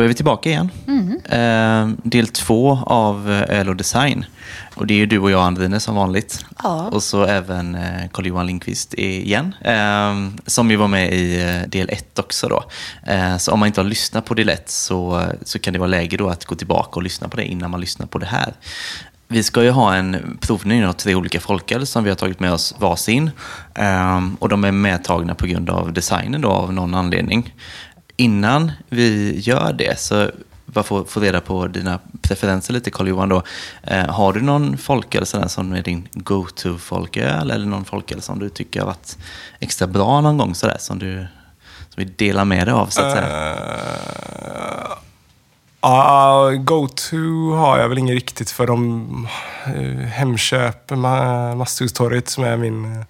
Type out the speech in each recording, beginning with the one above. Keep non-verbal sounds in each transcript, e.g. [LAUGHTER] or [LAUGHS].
Då är vi tillbaka igen. Eh, del två av eh, Öl och design. Och det är ju du och jag, Andrine, som vanligt. Ja. Och så även eh, Carl-Johan Lindqvist igen. Eh, som ju var med i eh, del ett också. Då. Eh, så om man inte har lyssnat på del ett så, så kan det vara läge då att gå tillbaka och lyssna på det innan man lyssnar på det här. Vi ska ju ha en provning av tre olika folköl som vi har tagit med oss varsin. Ehm, och de är medtagna på grund av designen då, av någon anledning. Innan vi gör det så bara få, få reda på dina preferenser lite Carl-Johan då. Eh, har du någon folköl sådär som är din go-to folköl eller någon folköl som du tycker har varit extra bra någon gång sådär som du som vi delar med dig av så att säga? Uh, Ja, go-to har jag väl inget riktigt för de uh, Hemköp, Ma- Masthustorget som är min eh,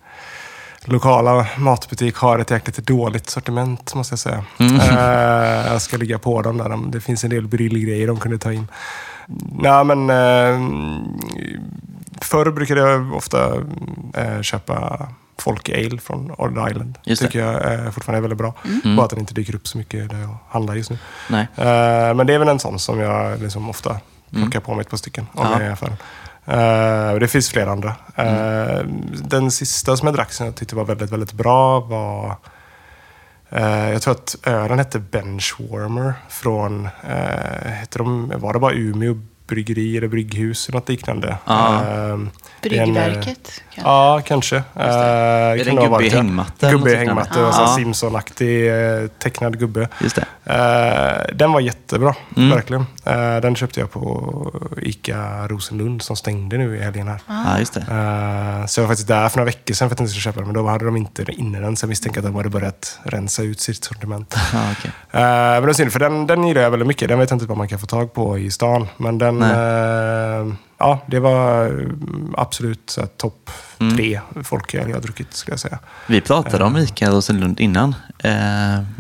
lokala matbutik har ett jäkligt dåligt sortiment måste jag säga. Eh, jag ska ligga på dem där. De- Det finns en del brillgrejer de kunde ta in. Nej men uh, förr brukade jag ofta eh, köpa Folk Ale från Odd Island. Just det. tycker jag eh, fortfarande är väldigt bra. Bara att den inte dyker upp så mycket där jag handlar just nu. Nej. Eh, men det är väl en sån som jag liksom ofta plockar på mig ett par stycken om Ja. jag är i affären. Och det finns flera andra. Eh, Den sista som jag drack som jag tyckte var väldigt, väldigt bra var... eh, jag tror att ölen hette Benchwarmer från... Uh, hette de, var det bara Umeå bryggeri eller brygghus eller något liknande? Eh, det är en, eh, Bryggverket. kanske. Ja, kanske. Uh, Är det en gubbe i hängmatta eller Gubbe i hängmatta. och så Ja. Simpson-aktig eh, tecknad gubbe. Just det. Eh, den var jättebra, Mm. verkligen. Eh, den köpte jag på ICA Rosenlund som stängde nu i helgen här. Ja, just det. Så jag var faktiskt där för några veckor sedan för att jag inte skulle köpa den, men då hade de inte inne den. Så jag misstänker att de hade börjat rensa ut sitt sortiment. Okej. Eh, men det är synd, för den, den gillar jag väldigt mycket. Den vet jag inte vad man kan få tag på i stan. Men den, Nej. eh, ja, det var eh, absolut så här, topp Mm. tre folköl jag har druckit, skulle jag säga. Vi pratade om Ica Rosenlund innan, eh,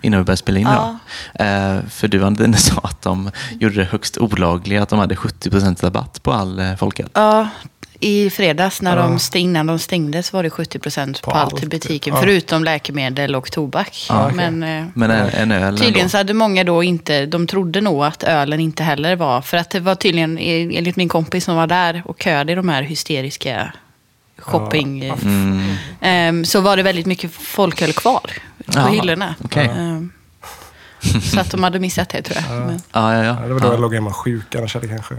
innan vi började spela in. Ja. Eh, för du Andrine sa att de gjorde det högst olagliga, att de hade 70% rabatt på all eh, folköl. Ja, i fredags när Ja. de stäng, innan de stängde så var det 70 procent på, På allt i butiken. ja. Förutom läkemedel och tobak. Ja, okej. Men, eh, Men en, en öl Tydligen ändå. så hade många då inte, de trodde nog att ölen inte heller var, för att det var tydligen, eh, enligt min kompis som var där och köade i de här hysteriska shopping. Mm, ehm, så var det väldigt mycket folköl kvar på hyllorna. okej. Ehm, så att de hade missat det tror jag. Men, ja, ja, Ja, ja. det var då jag ja. låg hemma sjuk, annars hade jag kanske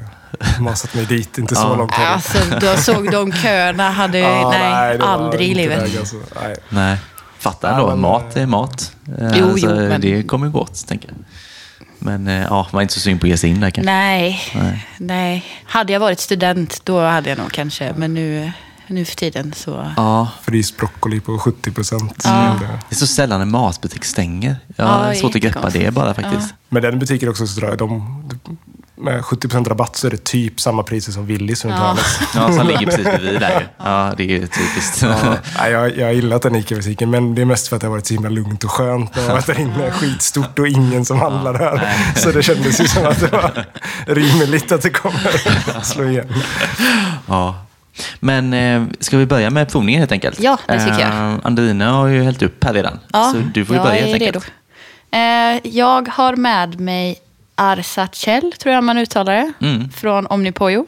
masat mig dit. Inte så Ja. långt heller. alltså, jag såg de köerna, hade, Ja, nej, var aldrig i livet. väg, alltså. Nej. Nej, fatta ändå. men- mat är mat. Eh, Jo, så jo, men- Det kommer gå åt, tänker jag. Men eh, ja, man är inte så synd på att ge sig in där kanske. Nej, Nej. nej. Hade jag varit student, då hade jag nog kanske. Men nu, nu för tiden så... Ja, Fryst broccoli på 70 procent. Ja. det är så sällan en matbutik stänger. Jag Ja, har svårt att greppa det bara faktiskt. Ja. Men den butiken också så jag de, med 70 procent rabatt så är det typ samma priser som Willys runt Ja. hörnet. [LAUGHS] Ja, som ligger precis bredvid där. Ja, det är ju typiskt. Ja, jag, jag har gillat den ICA-butiken, men det är mest för att det har varit så himla lugnt och skönt. Det har varit där inne skitstort och ingen som handlar där. Så det kändes ju som att det var rimligt att det kommer slå igen. Ja. Men eh, ska vi börja med provningen helt enkelt? Ja, det tycker jag. Eh, Andrina har ju hällt upp här redan. Ja, så du får ju börja helt enkelt. Eh, jag har med mig Arsachel, tror jag man uttalar det, Mm. från Omnipojo.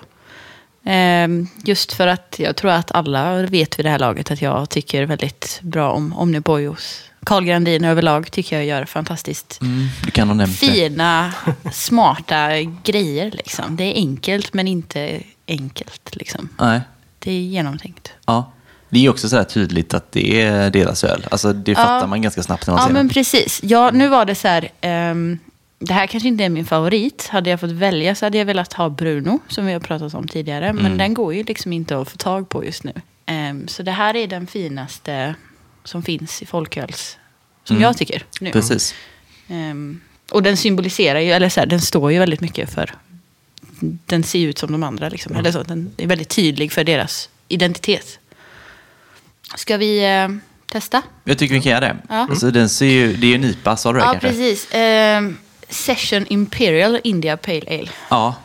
Eh, just för att jag tror att alla vet vid det här laget att jag tycker väldigt bra om Omnipojos. Carl Grandin överlag tycker jag gör fantastiskt Mm, fina, smarta grejer. Liksom. Det är enkelt men inte enkelt. Liksom. Nej. Det är genomtänkt. Ja. Det är också så här tydligt att det är deras öl. Alltså det fattar man ganska snabbt när man Ja, ser men den. precis. Ja, nu var det så här. ehm, det här kanske inte är min favorit. Hade jag fått välja så hade jag velat ha Bruno, som vi har pratat om tidigare. Men Mm. den går ju liksom inte att få tag på just nu. Ehm, så det här är den finaste som finns i folköls, som Mm. jag tycker. Nu. Precis. Ehm, och den symboliserar ju, eller så här, den står ju väldigt mycket för, den ser ut som de andra. Liksom. Eller så, den är väldigt tydlig för deras identitet. Ska vi eh, testa? Jag tycker vi kan göra det. Ja. Alltså, den ser ju, det är ju en IPA, sa du det Ja, kanske? precis. Ehm, Session Imperial India Pale Ale. Ja.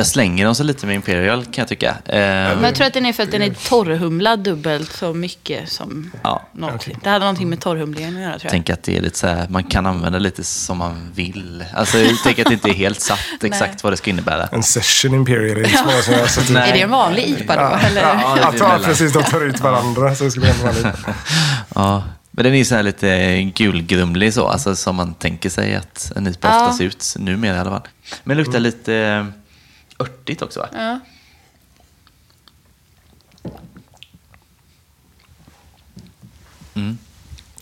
Där slänger de sig lite med Imperial kan jag tycka. Eh, Men jag tror att den är för att den är torrhumlad dubbelt så mycket som Ja. någonting. Det hade någonting med torrhumlingen att göra tror jag. tänker att det är lite så här, man kan använda lite som man vill. Alltså, tänker att det inte är helt satt [LAUGHS] exakt vad det ska innebära. En session imperial är liksom som jag sett. [LAUGHS] Är det en vanlig IPA då? Eller? Ja, är tror mellan. precis, de tar ut varandra. Så det ska bli ännu vanligt. [LAUGHS] Ja, men den är så här lite gulgrumlig så, alltså som man tänker sig att en IPA Ja. ofta ser ut, numera i alla fall. Men luktar lite örtigt också va? Ja. Mm.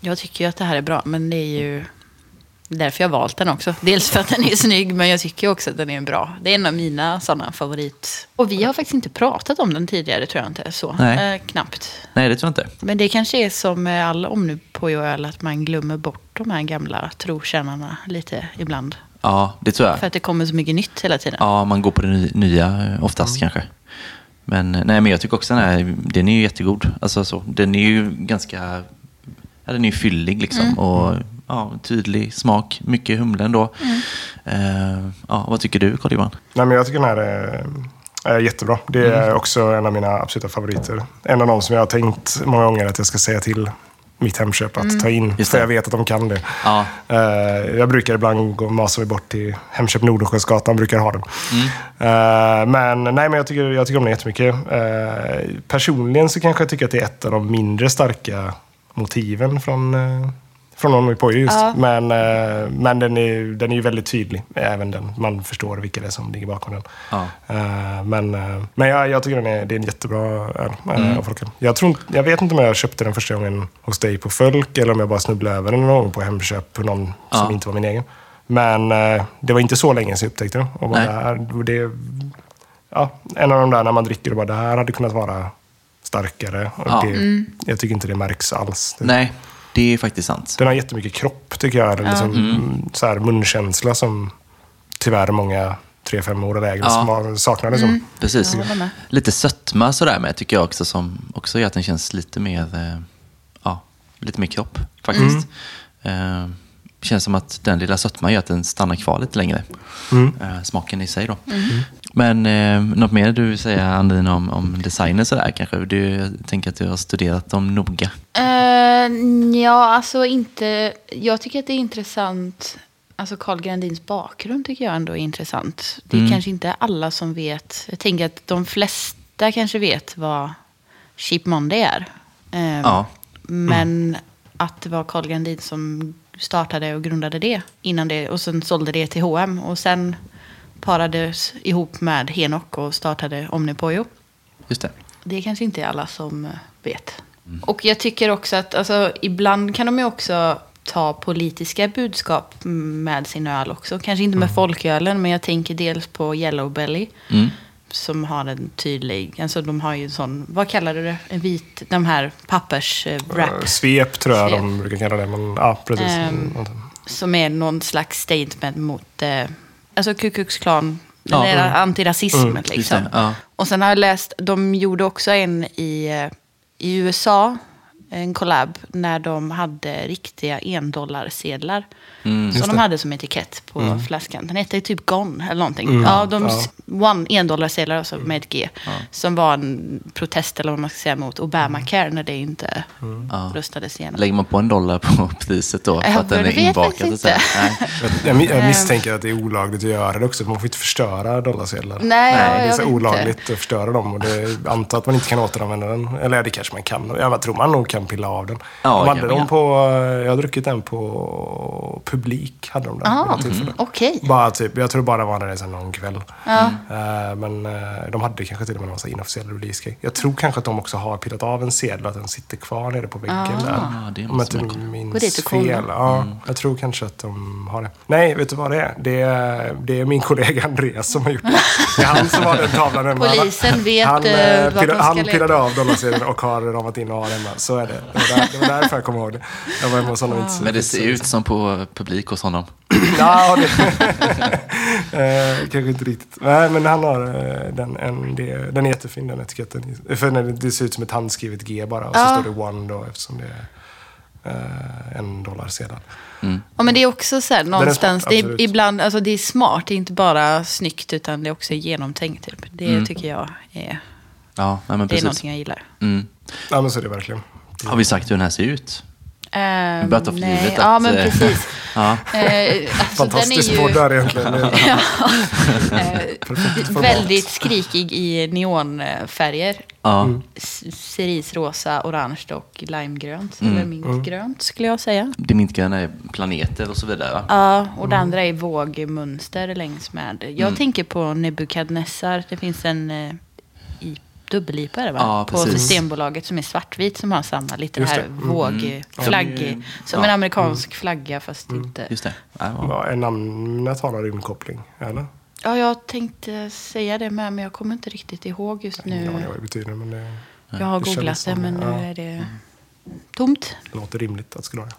Jag tycker ju att det här är bra, men det är ju därför jag har valt den också. Dels för att den är snygg, men jag tycker också att den är bra. Det är en av mina sådana favorit. Och vi har faktiskt inte pratat om den tidigare, tror jag inte. Så. Nej. Eh, knappt. Nej, det tror jag inte. Men det kanske är som med all Omnipolöl, att man glömmer bort de här gamla trotjänarna lite ibland. Ja, det tror jag. För att det kommer så mycket nytt hela tiden. Ja, man går på det ny- nya oftast kanske. Men, nej, men jag tycker också den här, den är ju jättegod. Alltså, så, den är ju ganska, ja, den är ju fyllig liksom. Och ja, tydlig smak, mycket humle ändå. Eh, ja, vad tycker du Carl-Johan? Nej, men jag tycker den här är, är jättebra. Det Mm. är också en av mina absoluta favoriter. En av de som jag har tänkt många gånger att jag ska säga till mitt Hemköp att ta in. Just För det. jag vet att de kan det. Ja, Eh, jag brukar ibland gå mig bort till Hemköp Nordensjösgatan, brukar ha den. Eh, men nej, men jag tycker, jag tycker om den jättemycket. Uh, personligen så kanske jag tycker att det är ett av de mindre starka motiven från, uh, från Only Poyo just. Ja. Men, eh, men den är, den är ju väldigt tydlig, även den. Man förstår vilka det är som ligger bakom den. ja. Eh, men uh, men jag, jag tycker den är, det är en jättebra öl. Uh, av folken. jag, tror, jag vet inte om jag köpte den första gången hos dig på Fölk eller om jag bara snubblade över den någon gång på Hemköp på någon som Ja. inte var min egen. Men eh, det var inte så länge sedan jag upptäckte den. Och bara Nej. det här, det, ja, en av de där när man dricker och bara det här hade kunnat vara starkare. Och Ja. det, Jag tycker inte det märks alls. Det, Nej, det är faktiskt sant. Den har jättemycket kropp tycker jag. Eller liksom, så här, munkänsla som tyvärr många 3-5 år eller äldre Ja. som har- saknade. Som. Precis. Med. Lite sötma sådär med tycker jag också som också gör att den känns lite mer, eh, ja, lite mer kropp faktiskt. Eh, känns som att den lilla sötman gör att den stannar kvar lite längre. Eh, smaken i sig då. Men eh, något mer du vill säga Andrin om, om designen sådär kanske? Du, jag tänker att du har studerat dem noga. Eh, ja, alltså inte... Jag tycker att det är intressant. Alltså Carl Grandins bakgrund tycker jag ändå är intressant. Det är Mm. kanske inte alla som vet. Jag tänker att de flesta kanske vet vad Cheap Monday är. Eh, Ja. Men att det var Carl Grandin som startade och grundade det innan det. Och sen sålde det till H&M Och sen parades ihop med Henok och startade Omnipojo. Just det. Det är kanske inte alla som eh, vet. Och jag tycker också att alltså, ibland kan de ju också ta politiska budskap med sin öl också. Kanske inte med folkölen, men jag tänker dels på Yellow Belly. Mm. Som har en tydlig, alltså de har ju en sån, vad kallar du det? En vit, de här pappers eh, Eh, wrap. Svep tror jag Svep. de brukar kalla det. Men, ja, precis. Ehm, Som är någon slags statement mot, eh, alltså Ku Klux Klan. Ja. eller Mm. antirasismen Mm, liksom. det, ja. Och sen har jag läst, de gjorde också en i, eh, i USA, en collab, när de hade riktiga endollarsedlar. Mm. som de hade som etikett på flaskan. Den hette typ Gone eller någonting. Mm. Ja, de, Ja. One endollarsedlar alltså med ett G. Som var en protest eller vad man ska säga mot Obamacare när det inte Ja. röstades igenom. Lägger man på en dollar på [LAUGHS] priset då för Ja, att den är vet jag inbakad? och så inte. Nej. [LAUGHS] Jag, jag, jag Ehm. misstänker att det är olagligt att göra det också. för Man får inte förstöra dollarsedlar. Nej, ja, det är jag så olagligt att förstöra dem. Och det jag antar att man inte kan återanvända den. Eller det kanske man kan. Jag tror man nog kan pilla av den. Ja, de det hade kan man dem på, jag har druckit den på publik. Hade de den Jaha, något tillfälle. okej. Bara typ, jag tror bara var där sen någon kväll. Ja. Eh, men eh, de hade kanske till och med någon inofficiell release Jag tror kanske att de också har pillat av en sedel och att den sitter kvar nere på väggen där. Ah, det Om jag inte minns fel. Ja, Jag tror kanske att de har det. Nej, vet du vad det är? Det är, det är min kollega Andreas som har gjort det. Det är han som har den tavlan hemma. Polisen vet, han, eh, eh, vart de ska Han pillade av dollarsedeln och har ramat in och har hemma. Så är det. Det var, därför jag kommer ihåg det. Jag var hemma hos honom inte Men det ser ut som på publik hos honom. [CLEARS THROAT] Ja, det... [LAUGHS] eh, kanske inte riktigt. Nej, men han har eh, den. En, det, den är jättefin den etiketten. För det ser ut som ett handskrivet G bara. Och så Ja. står det One då eftersom det är eh, en dollar sedan. Ja, men det är också så här, någonstans, smart, det är ibland, alltså det är smart, det är inte bara snyggt utan det är också genomtänkt. Typ. Det Mm. tycker jag är, Ja, nej, men det är någonting jag gillar. Ja, men så är det verkligen. Har vi sagt hur den här ser ut? Um, börjar ta för givet Ja, att, men eh, precis. [LAUGHS] Ja. Eh, alltså, Fantastisk podd ju, där egentligen. [LAUGHS] ja, [LAUGHS] eh, väldigt skrikig i neonfärger. Ja. Mm. Cerisrosa, orange och limegrönt. Mm. Eller mintgrönt skulle jag säga. Det mintgröna är planeter och så vidare. va? Ja, och Mm. det andra är vågmönster längs med. Jag Mm. tänker på Nebukadnessar. Det finns en eh, dubbel-IPA det va? Ja, på precis. Systembolaget som är svartvit som har samma, lite Just det det. här Mm. vågflagg. Ja, är- Som ja. en amerikansk flagga fast inte. Just det. Ja, ja. Ja, är namnet har en rymdkoppling, eller? Ja, jag tänkte säga det med men jag kommer inte riktigt ihåg just nu. vad det betyder, men det, Jag har Det googlat det men nu ja. är det tomt. det låter rimligt att skulle vara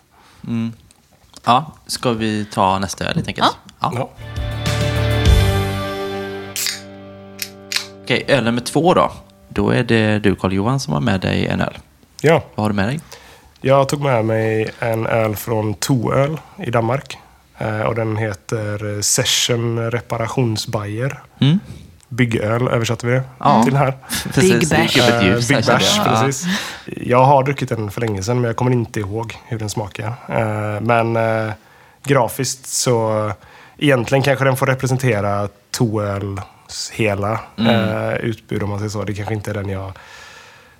det. Mm. ja, ska vi ta nästa öl helt enkelt? Ja. Ja. Okej, öl nummer två då. Då är det du Carl-Johan som har med dig en öl. ja, Vad har du med dig? jag tog med mig en öl från Toöl i Danmark. Eh, och den heter Session Reparationsbajer. Mm? Byggöl översatte vi det Ja. till här. [LAUGHS] Precis, det Bash. Eh, ljus Big Bash, jag. Ja. precis. Jag har druckit den för länge sedan, men jag kommer inte ihåg hur den smakar. Eh, Men eh, grafiskt så... Egentligen kanske den får representera Toöls hela Mm. eh, utbud, om man säger så. Det kanske inte är den jag...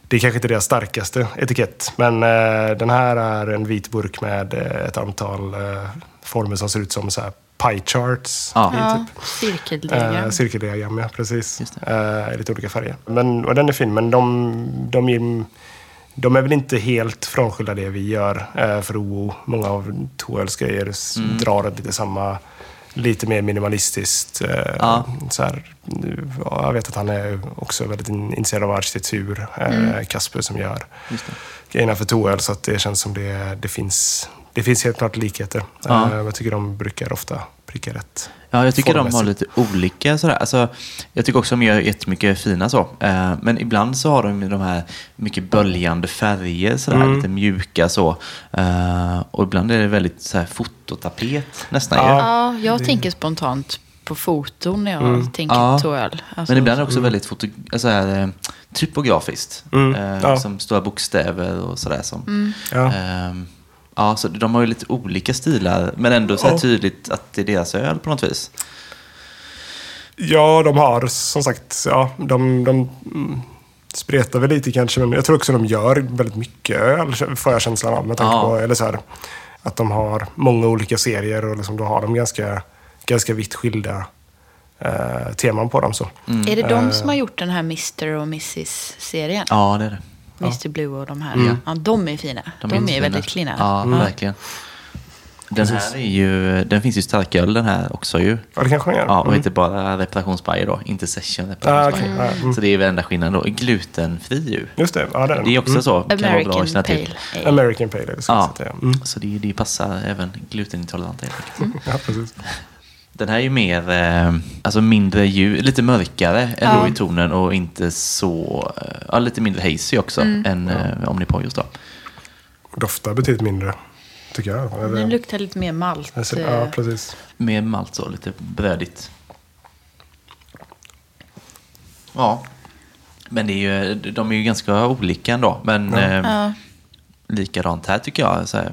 Det är kanske inte deras starkaste etikett, men eh, den här är en vit burk med eh, ett antal eh, former som ser ut som så här pie charts. Ja. i Ja, typ. cirkeldiagram. Eh, cirkeldiagram, ja precis. Eh, i lite olika färger. Men, och den är fin, men de, de, ger, de är väl inte helt frånskilda det vi gör eh, för OO. Många av Toels grejer Mm. drar lite samma, lite mer minimalistiskt. Eh, Ja. så här, ja, jag vet att han är också väldigt in- intresserad av arkitektur, eh, Mm. Kasper som gör grejerna för Toel. Så att det känns som det, det finns det finns helt klart likheter. Ja. Eh, jag tycker de brukar ofta pricka rätt. Ja, jag tycker de har lite olika sådär. Alltså, jag tycker också de gör jättemycket fina så. Eh, men ibland så har de ju de här mycket böljande färger, sådär, Mm. lite mjuka så. Eh, och ibland är det väldigt så här, fototapet nästan ju. Ja, jag tänker spontant på foton när jag tänker Mm. Ja. toöl. Alltså, Men ibland är det också väldigt foto, alltså här, eh, typografiskt. Mm. Eh, Ja. Som stora bokstäver och sådär. Som, Ja. Ja, så de har ju lite olika stilar, men ändå så här Ja. tydligt att det är deras öl på något vis. Ja, de har som sagt, ja, de, de mm, spretar väl lite kanske, men jag tror också de gör väldigt mycket öl, får jag känslan av. Med tanke Ja. på, eller så här, att de har många olika serier och liksom, då har de ganska, ganska vitt skilda eh, teman på dem. Så. Är det de Eh. som har gjort den här Mr och Mrs-serien? Ja, det är det. Mr Blue och de här. Ja, de är fina. De, är, jättefina. väldigt cleana. Ja, verkligen. Den här är ju, den finns ju starköl den här också ju. Ja, det kanske de gör. Ja, och Mm. inte bara reparationsbajer då, inte session Ah, reparationsbajer. okej. Ja, mm. Så det är väl enda skillnaden då. Glutenfri ju. Just det, ja, det är den. Det är också Mm. så, kan vara bra American till. Pale Ale. American Pale Ale, Ja. Mm. så det, det passar även glutenintoleranta helt enkelt. [LAUGHS] Ja, precis. Den här är ju mer, eh, alltså mindre ljus, lite mörkare ändå Ja. i tonen och inte så, eh, ja lite mindre hazy också än eh, Omnipojos då. Doftar betydligt mindre, tycker jag. Eller- Den luktar lite mer malt. Eh, Ja, precis. Med malt så, lite brödigt. Ja. Men det är ju, de är ju ganska olika ändå. Men Ja. eh, Ja. likadant här tycker jag. Så här,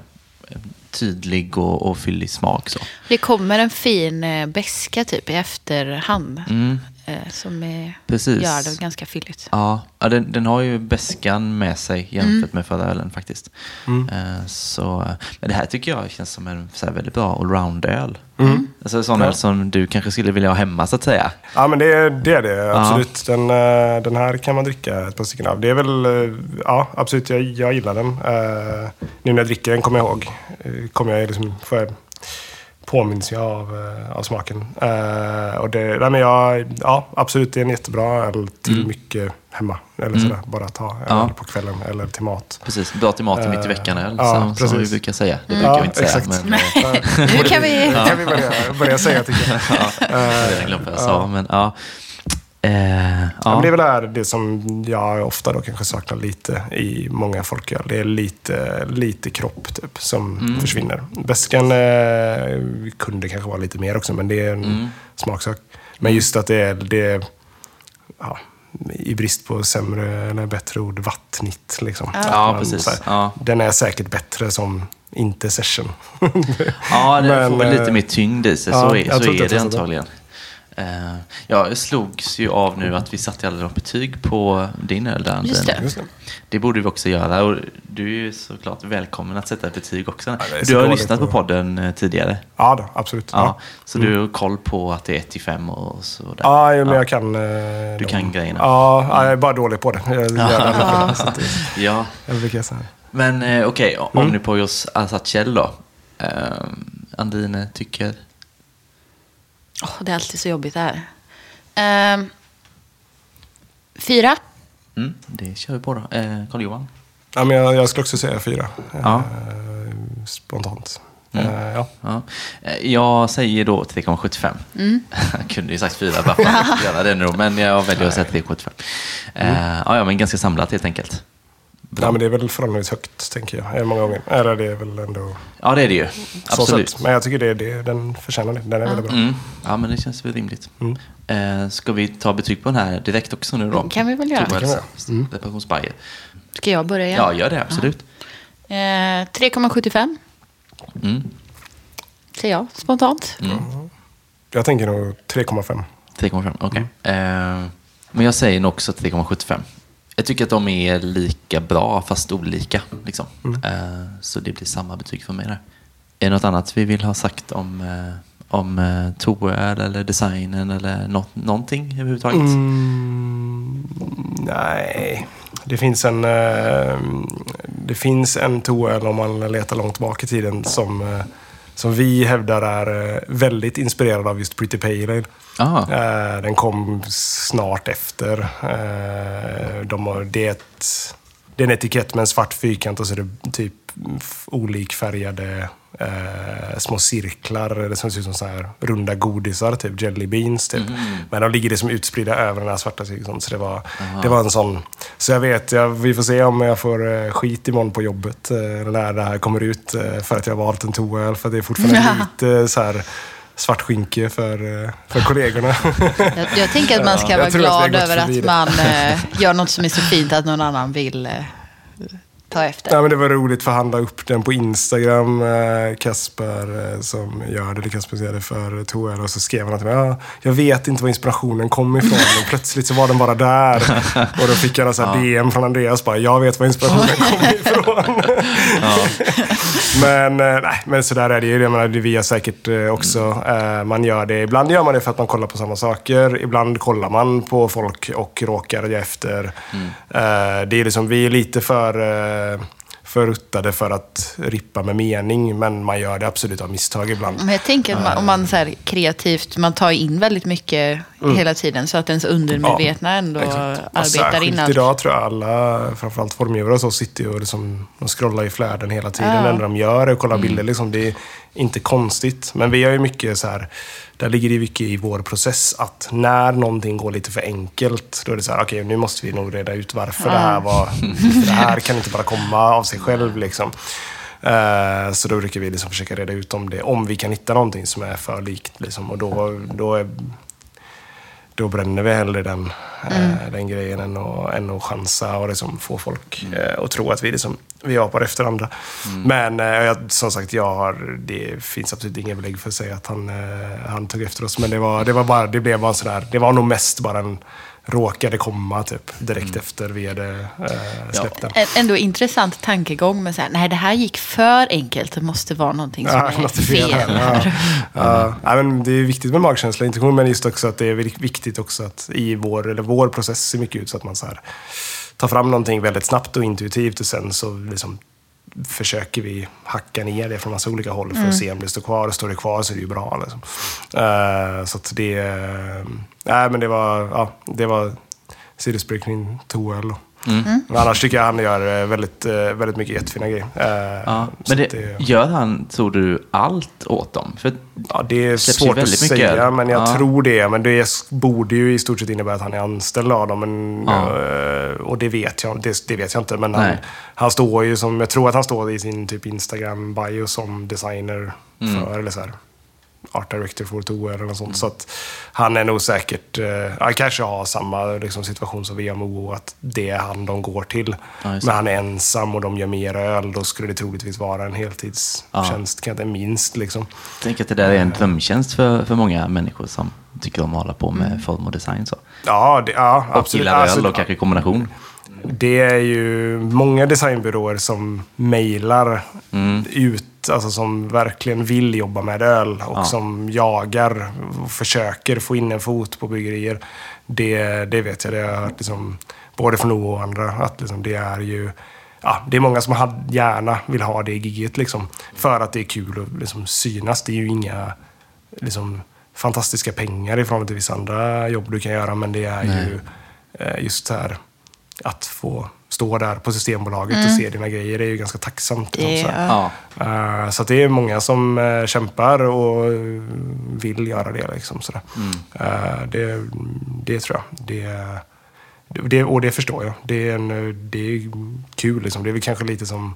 tydlig och, och fyllig smak. Så. Det kommer en fin eh, beska typ i efterhand. Mm, Eh, som är, precis. gör det ganska fylligt. Ja, ja den, den har ju beskan med sig jämfört med förra ölen faktiskt. Mm. Eh, så, men det här tycker jag känns som en så här väldigt bra allround-öl. Mm. Alltså sån Ja. öl som du kanske skulle vilja ha hemma så att säga. Ja, men det, är- det är det. Absolut. Den, eh, den här kan man dricka ett par stycken av. Det är väl, eh, ja, absolut. Jag, jag gillar den. Eh, nu när jag dricker den kommer jag ihåg. Kommer jag liksom, får jag, påminns jag av, eh, av smaken. Eh, och det, nej, men jag, ja, absolut. Det är en jättebra öl till mycket hemma. Eller sådär. Bara att ta en Ja. öl på kvällen eller till mat. Precis, bra till maten mitt i Eh, veckan-öl ja, som, som vi brukar säga. Det brukar Ja, vi inte säga. exakt. Men, eh, Nu kan vi... [LAUGHS] Det kan vi börja, börja säga tycker jag. [LAUGHS] jag redan glömt vad jag sa. Men, ja. Eh, Ja. ja. Men det är väl det, här, det som jag ofta då kanske saknar lite i många folköl. Det är lite, lite kropp typ, som Mm. försvinner. Väskan eh, kunde kanske vara lite mer också, men det är en Mm. smaksak. Men just att det är, det ja, i brist på sämre eller bättre ord, vattnigt. Liksom. Ja, Men precis. här, Ja. Den är säkert bättre som inte session. Ja, det [LAUGHS] Men, får väl lite eh, mer tyngd i sig. ja, så är, så är det antagligen. Eh, jag slogs ju av nu att vi satte aldrig något betyg på din öl där, Just det. Just det. Det borde vi också göra. Och du är ju såklart välkommen att sätta ett betyg också. så du har lyssnat på podden eh, tidigare. Ja, då, absolut. Ja, Ja. Så du har koll på att det är 1 till 5 och sådär. Ja, men Ja. jag kan... eh, Du dem. kan grejerna. Ja, ja, jag är bara dålig på det. Jag det Ja, brukar [LAUGHS] säga. men eh, okej, Mm. Omnipojos Asatchel då. Eh, Andine tycker... Åh, det är alltid så jobbigt det här. Ehm, fyra. Mm, det kör vi på då. Eh, Carl-Johan? Ja, men jag, jag skulle också säga fyra. Ja. Eh, spontant. Mm. Eh, ja. Ja. Jag säger då 3,75. Mm. [LAUGHS] Jag kunde ju sagt 4 bara för att [LAUGHS] göra det nu, men jag väljer att säga 3,75. Eh, ja, ja, men ganska samlat helt enkelt. Ja, men det är väl förhållandevis högt, tänker jag. Många gånger. Eller det är väl ändå... Ja, det är det ju. Absolut. sätt. Men jag tycker det, det, den förtjänar det. Den är väldigt bra. Mm. Ja, men det känns väl rimligt. Mm. Eh, ska vi ta betyg på den här direkt också nu då? Det kan vi väl göra. Tobias Det kan vi göra. Mm. Reparationsbajer. Ska jag börja igen? Ja, gör det. Absolut. Eh, 3,75 Mm. säger jag spontant. Mm. Jag tänker nog 3,5. 3,5, okej. Eh, men jag säger nog också 3,75. Jag tycker att de är lika bra fast olika. Liksom. Eh, så det blir samma betyg för mig där. Är det något annat vi vill ha sagt om, eh, om eh, toöl eller designen eller nå- någonting överhuvudtaget? Mm, nej. Det finns en, eh, det finns en toöl om man letar långt bak i tiden som, som vi hävdar är väldigt inspirerad av just Pretty. Ah, Eh, Den kom snart efter. Eh, De har, det, är ett, det är en etikett med en svart fyrkant och så är det typ olikfärgade eh, små cirklar det som ser ut som så här runda godisar, typ jelly beans. Typ. Men de ligger liksom utspridda över den här svarta cirkeln. Så det var, det var en sån. Så jag vet, jag, vi får se om jag får eh, skit imorgon på jobbet eh, när det här kommer ut för att jag har valt en toöl. För det är fortfarande lite så här svart skinke för, eh, för kollegorna. [LAUGHS] Jag, jag tänker att man ska Jag vara att glad över att man eh, gör något som är så fint att någon annan vill eh, ta efter. Ja, men det var roligt för han la upp den på Instagram, eh, Kasper eh, som gör det, eller Kasper gör det för Toel. Och så skrev han att ja, jag vet inte var inspirationen kom ifrån. Men plötsligt så var den bara där. [LAUGHS] Och då fick jag sån här DM från Andreas bara, jag vet var inspirationen kom [LAUGHS] ifrån. [LAUGHS] men eh, nej, men så där är det ju. Jag menar, det vi har säkert också. Eh, man gör det, ibland gör man det för att man kollar på samma saker. Ibland kollar man på folk och råkar ge efter. Eh, det är liksom, vi är lite för eh, för att rippa med mening, men man gör det absolut av misstag ibland. Men jag tänker att man, om man så här kreativt, man tar in väldigt mycket hela tiden så att ens undermedvetna ändå Exakt. Och arbetar in allt. idag tror jag alla, framförallt formgivare och så, sitter ju och liksom, de scrollar i flöden hela tiden. Ja. Det enda de gör är att kolla bilder. Liksom. Det inte konstigt. Men vi har ju mycket så här, där ligger det mycket i vår process att när någonting går lite för enkelt, då är det så här, okej nu måste vi nog reda ut varför det här var, det här kan inte bara komma av sig själv liksom. Eh, Så då brukar vi liksom försöka reda ut om det, om vi kan hitta någonting som är för likt. Liksom. Och då, då är då bränner vi hellre den, eh, den grejen än att, än att chansa och liksom få folk eh, att tro att vi, liksom, vi apar efter andra. Men eh, jag, som sagt, jag har, det finns absolut inga belägg för att säga att han, eh, han tog efter oss. Men det, var, det, var bara, det blev bara en sån där, det var nog mest bara en råkade komma typ, direkt efter vi hade eh, släppt den. Ä- Ändå intressant tankegång med så här, nej det här gick för enkelt, det måste vara någonting som Ja, är något fel. fel. här. Ja. [LAUGHS] Ja, ja, men det är viktigt med magkänsla och intuition, men just också att det är vik- viktigt också att i vår, eller vår process ser mycket ut så att man så här, tar fram någonting väldigt snabbt och intuitivt och sen så liksom försöker vi hacka ner det från massa olika håll för att se om det står kvar. Och står det kvar så är det ju bra. Liksom. Eh, så att det... Uh, nej, men det var... Ja, det var sidospray kring toöl. Och Men annars tycker jag han gör eh, väldigt, eh, väldigt mycket jättefina grejer. Eh, Ja. Men att det, gör han, tror du, allt åt dem? För Ja, det är svårt att mycket säga, men jag Ja. tror det. Men det borde ju i stort sett innebära att han är anställd av dem. Men, Ja. och det vet, jag, det, det vet jag inte. Men han, han står ju som, jag tror att han står i sin typ Instagram-bio som designer Mm. för, eller så här, art director för ett OR eller något sånt. Så att han är nog säkert, eh, han kanske har samma liksom, situation som VMO, att det är han de går till. Ja, men han är ensam och de gör mer öl, då skulle det troligtvis vara en heltidstjänst, kan jag inte minst. Liksom. jag tänker att det där är en drömtjänst för, för många människor som tycker om att hålla på med form och design. Så. Ja, det, ja Och absolut. gillar öl Alltså, och kanske kombination. Det är ju många designbyråer som mejlar Mm. ut, alltså som verkligen vill jobba med öl och Ja. som jagar och försöker få in en fot på bryggerier. Det, det vet jag, det har jag hört liksom, både från O och andra, att liksom, det är ju Ja, det är många som had- gärna vill ha det gigget liksom, för att det är kul att liksom, synas. Det är ju inga liksom, fantastiska pengar i förhållande till vissa andra jobb du kan göra, men det är ju eh, just här att få stå där på Systembolaget och se dina grejer. Det är ju ganska tacksamt. liksom, Det, så, här. ja. Ja. Eh, så att det är många som eh, kämpar och eh, vill göra det. Liksom, sådär. Eh, det, det tror jag. Det, det, och det förstår jag. Det är, en, eh, det är kul. Liksom. Det är väl kanske lite som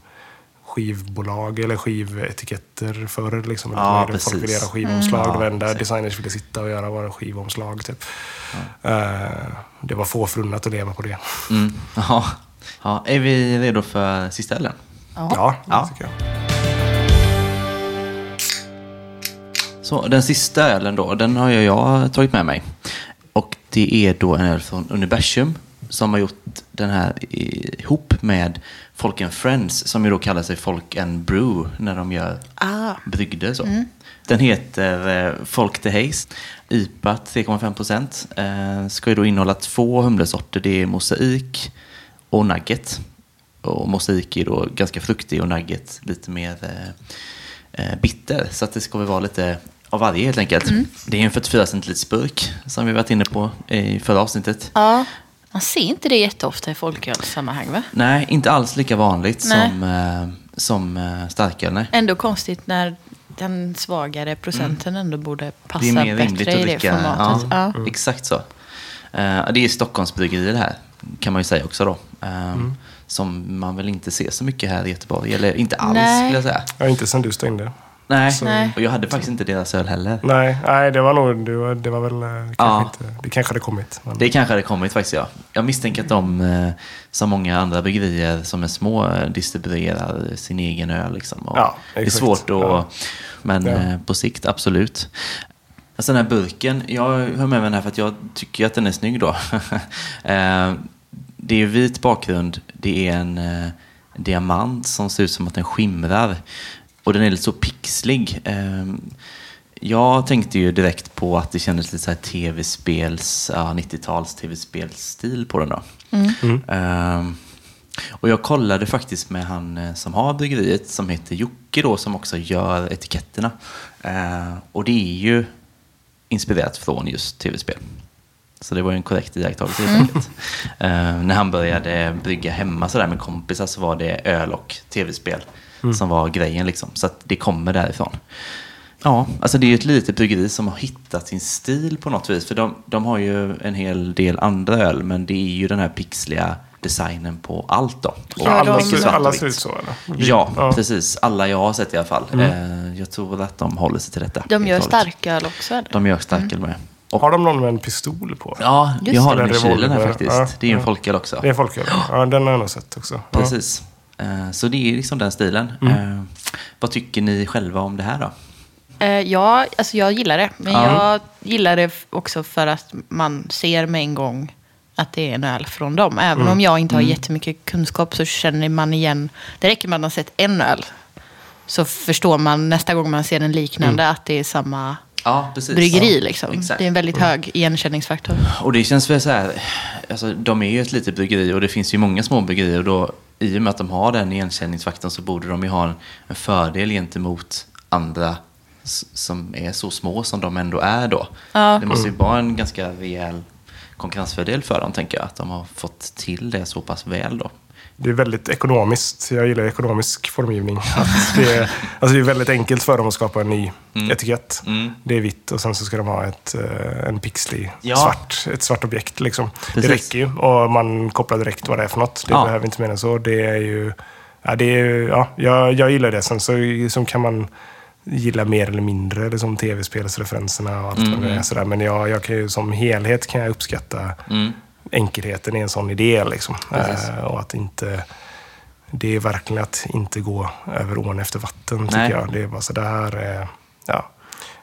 skivbolag eller skivetiketter förr. Liksom. Ja, Folk precis. ville göra skivomslag. Mm. Det var enda Ja, precis. designers ville sitta och göra var skivomslag. Typ. Eh, det var få förunnat att leva på det. Mm. Ja. Ja. Är vi redo för sista ölen? Ja, det Ja. tycker jag. Så den sista ölen då, den har ju jag tagit med mig. Och det är då en öl från Universum som har gjort den här ihop med Folk and Friends som ju då kallar sig Folk and Brew när de gör Ah. brygder. Så. Den heter eh, Folk the Haze. IPA 3,5 procent. Eh, ska ju då innehålla två humlesorter. Det är mosaik och nugget. Och mosaik är då ganska fruktig och nugget lite mer eh, eh, bitter. Så att det ska väl vara lite av varje helt enkelt. Det är en 44 centiliters burk som vi varit inne på i förra avsnittet. ja. Man ser inte det jätteofta i folkölssammanhang va? Nej, inte alls lika vanligt Nej. som, eh, som eh, starköl. nej. Ändå konstigt när den svagare procenten ändå borde passa Det är mer rimligt bättre att i det dricka. formatet. Ja, Ja. Exakt så. Eh, det är Stockholmsbryggerier det här, kan man ju säga också då. Eh, Som man väl inte ser så mycket här i Göteborg. Eller inte alls Nej. skulle jag säga. Ja, inte sen du stängde. Nej, Nej. och jag hade faktiskt inte deras öl heller. Nej, nej det var nog, det var, det var väl eh, kanske Ja. inte, det kanske hade kommit. Men, Det kanske hade kommit faktiskt, ja. Jag misstänker att de, eh, som många andra bryggerier som är små, eh, distribuerar sin egen öl. Liksom. Och Ja, det är svårt att... Ja. Men Ja. på sikt, absolut. Alltså den här burken, jag har med mig den här för att jag tycker att den är snygg då. [LAUGHS] Det är vit bakgrund, det är en diamant som ser ut som att den skimrar. Och den är lite så pixlig. Eh, jag tänkte ju direkt på att det kändes lite så här tv-spels, ja, 90-tals tv-spelsstil på den då. Ehm, och jag kollade faktiskt med han eh, som har bryggeriet som heter Jocke då som också gör etiketterna. Eh, och det är ju inspirerat från just tv-spel. Så det var ju en korrekt iakttagelse helt enkelt. Eh, när han började brygga hemma sådär med kompisar så var det öl och tv-spel som var grejen liksom. Så att det kommer därifrån. Ja, alltså det är ju ett litet bryggeri som har hittat sin stil på något vis. För de, de har ju en hel del andra öl, men det är ju den här pixliga designen på allt då. Och ja, alla, ser, alla ser ut så eller? Ja, precis. Alla jag har sett i alla fall. Eh, jag tror att de håller sig till detta. De gör starköl också eller? De gör starköl med. Och, Har de någon med en pistol på? ja, Just jag har den i kylen här faktiskt. Ja, det är ju en ja. folköl också. Det är folköl. Ja, den har jag nog sett också. Ja. Precis. Eh, så det är liksom den stilen. Mm. Eh, vad tycker ni själva om det här då? Eh, ja, alltså jag gillar det. Men Ja. jag gillar det också för att man ser med en gång att det är en öl från dem. Även Mm. om jag inte har jättemycket kunskap så känner man igen. Det räcker med att man har sett en öl. Så förstår man nästa gång man ser en liknande att det är samma Ja, precis. bryggeri. Ja, Liksom. exakt. Det är en väldigt hög igenkänningsfaktor. Och det känns väl så här, alltså, de är ju ett litet bryggeri och det finns ju många små bryggerier och då i och med att de har den igenkänningsfaktorn så borde de ju ha en, en fördel gentemot andra som är så små som de ändå är då. Ja. Det måste ju vara en ganska rejäl konkurrensfördel för dem, tänker jag. Att de har fått till det så pass väl då. Det är väldigt ekonomiskt. Jag gillar ekonomisk formgivning. Att det, är, alltså det är väldigt enkelt för dem att skapa en ny etikett. Mm. Det är vitt och sen så ska de ha ett, eh, en pixlig Ja. svart, ett svart objekt. Liksom. Det räcker ju. Och man kopplar direkt vad det är för något. Det Ja. behöver inte mer än så. Det är ju... Ja, det är, ja, jag, jag gillar det. Sen så som kan man gilla mer eller mindre liksom tv-spelsreferenserna och allt vad det är. Sådär. Men jag, jag kan ju, som helhet kan jag uppskatta Mm. Enkelheten i en sån idé. Liksom. Eh, och att inte... Det är verkligen att inte gå över ån efter vatten, tycker Nej. jag. Det är bara så där... eh, Ja,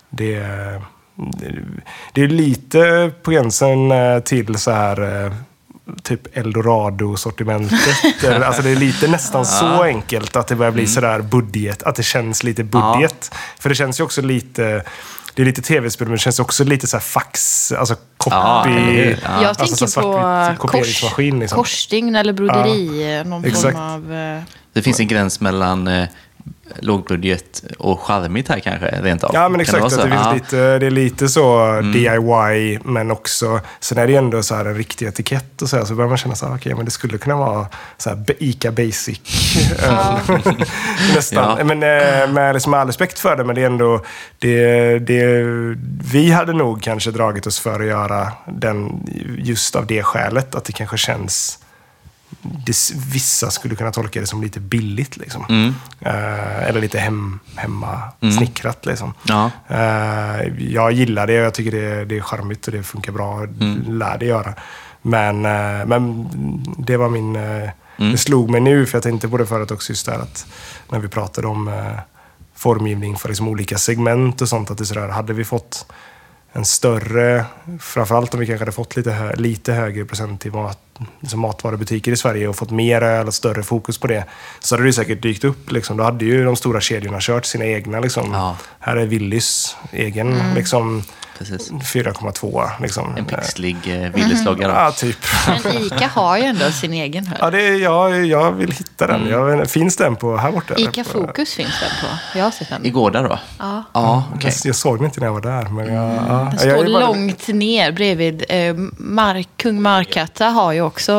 det, är- det är lite på gränsen eh, till så här... eh, Typ Eldorado-sortimentet. [LAUGHS] Alltså det är lite nästan så enkelt att det börjar bli sådär budget. Att det känns lite budget. För det känns ju också lite... Det är lite tv-spel, men det känns också lite så här fax, alltså copy. Ja? Ja. Jag Alltså tänker så på kors, liksom. korsstygn eller broderi. Någon exakt. form av... eh, Det finns en gräns mellan eh, lågbudget och charmigt här kanske, rent av. Ja, men exakt. det, finns Ja. lite, det är lite så DIY, men också... Sen är det ändå så här en riktig etikett och så här, så börjar man känna så här, okej, men det skulle kunna vara så här ICA Basic. [LAUGHS] [LAUGHS] Nästan. Ja. Men eh, med liksom all respekt för det, men det är ändå... Det, det, vi hade nog kanske dragit oss för att göra den just av det skälet, att det kanske känns... Det, vissa skulle kunna tolka det som lite billigt. Liksom. Mm. Eh, eller lite hem, hemmasnickrat. Liksom. Ja. Eh, jag gillar det och jag tycker det, det är charmigt och det funkar bra. Mm. Lär det göra. Men, eh, men det var min... Mm. Det slog mig nu, för jag tänkte på det förut också, just där att när vi pratade om formgivning för liksom olika segment och sånt, att det är sådär, hade vi fått en större, framförallt om vi kanske hade fått lite, hö, lite högre procent i mat, liksom matvarubutiker i Sverige och fått mer öl och större fokus på det, så hade det säkert dykt upp. Liksom. Då hade ju de stora kedjorna kört sina egna. Liksom. Ja. Här är Willys egen liksom, Precis. 4,2. Liksom. En pixlig eh, Willys-logga då. Ja, typ. Men ICA har ju ändå sin egen här. Ja, det är, jag, jag vill hitta den. Mm. Jag, finns den på här borta? ICA Fokus finns den på. Jag har sett den. I Gårda då? Ja. Ja, okej. Jag, jag såg den inte när jag var där. Men jag, ja, Den jag står bara- långt ner bredvid. Eh, Mark, Kung Markatta har ju också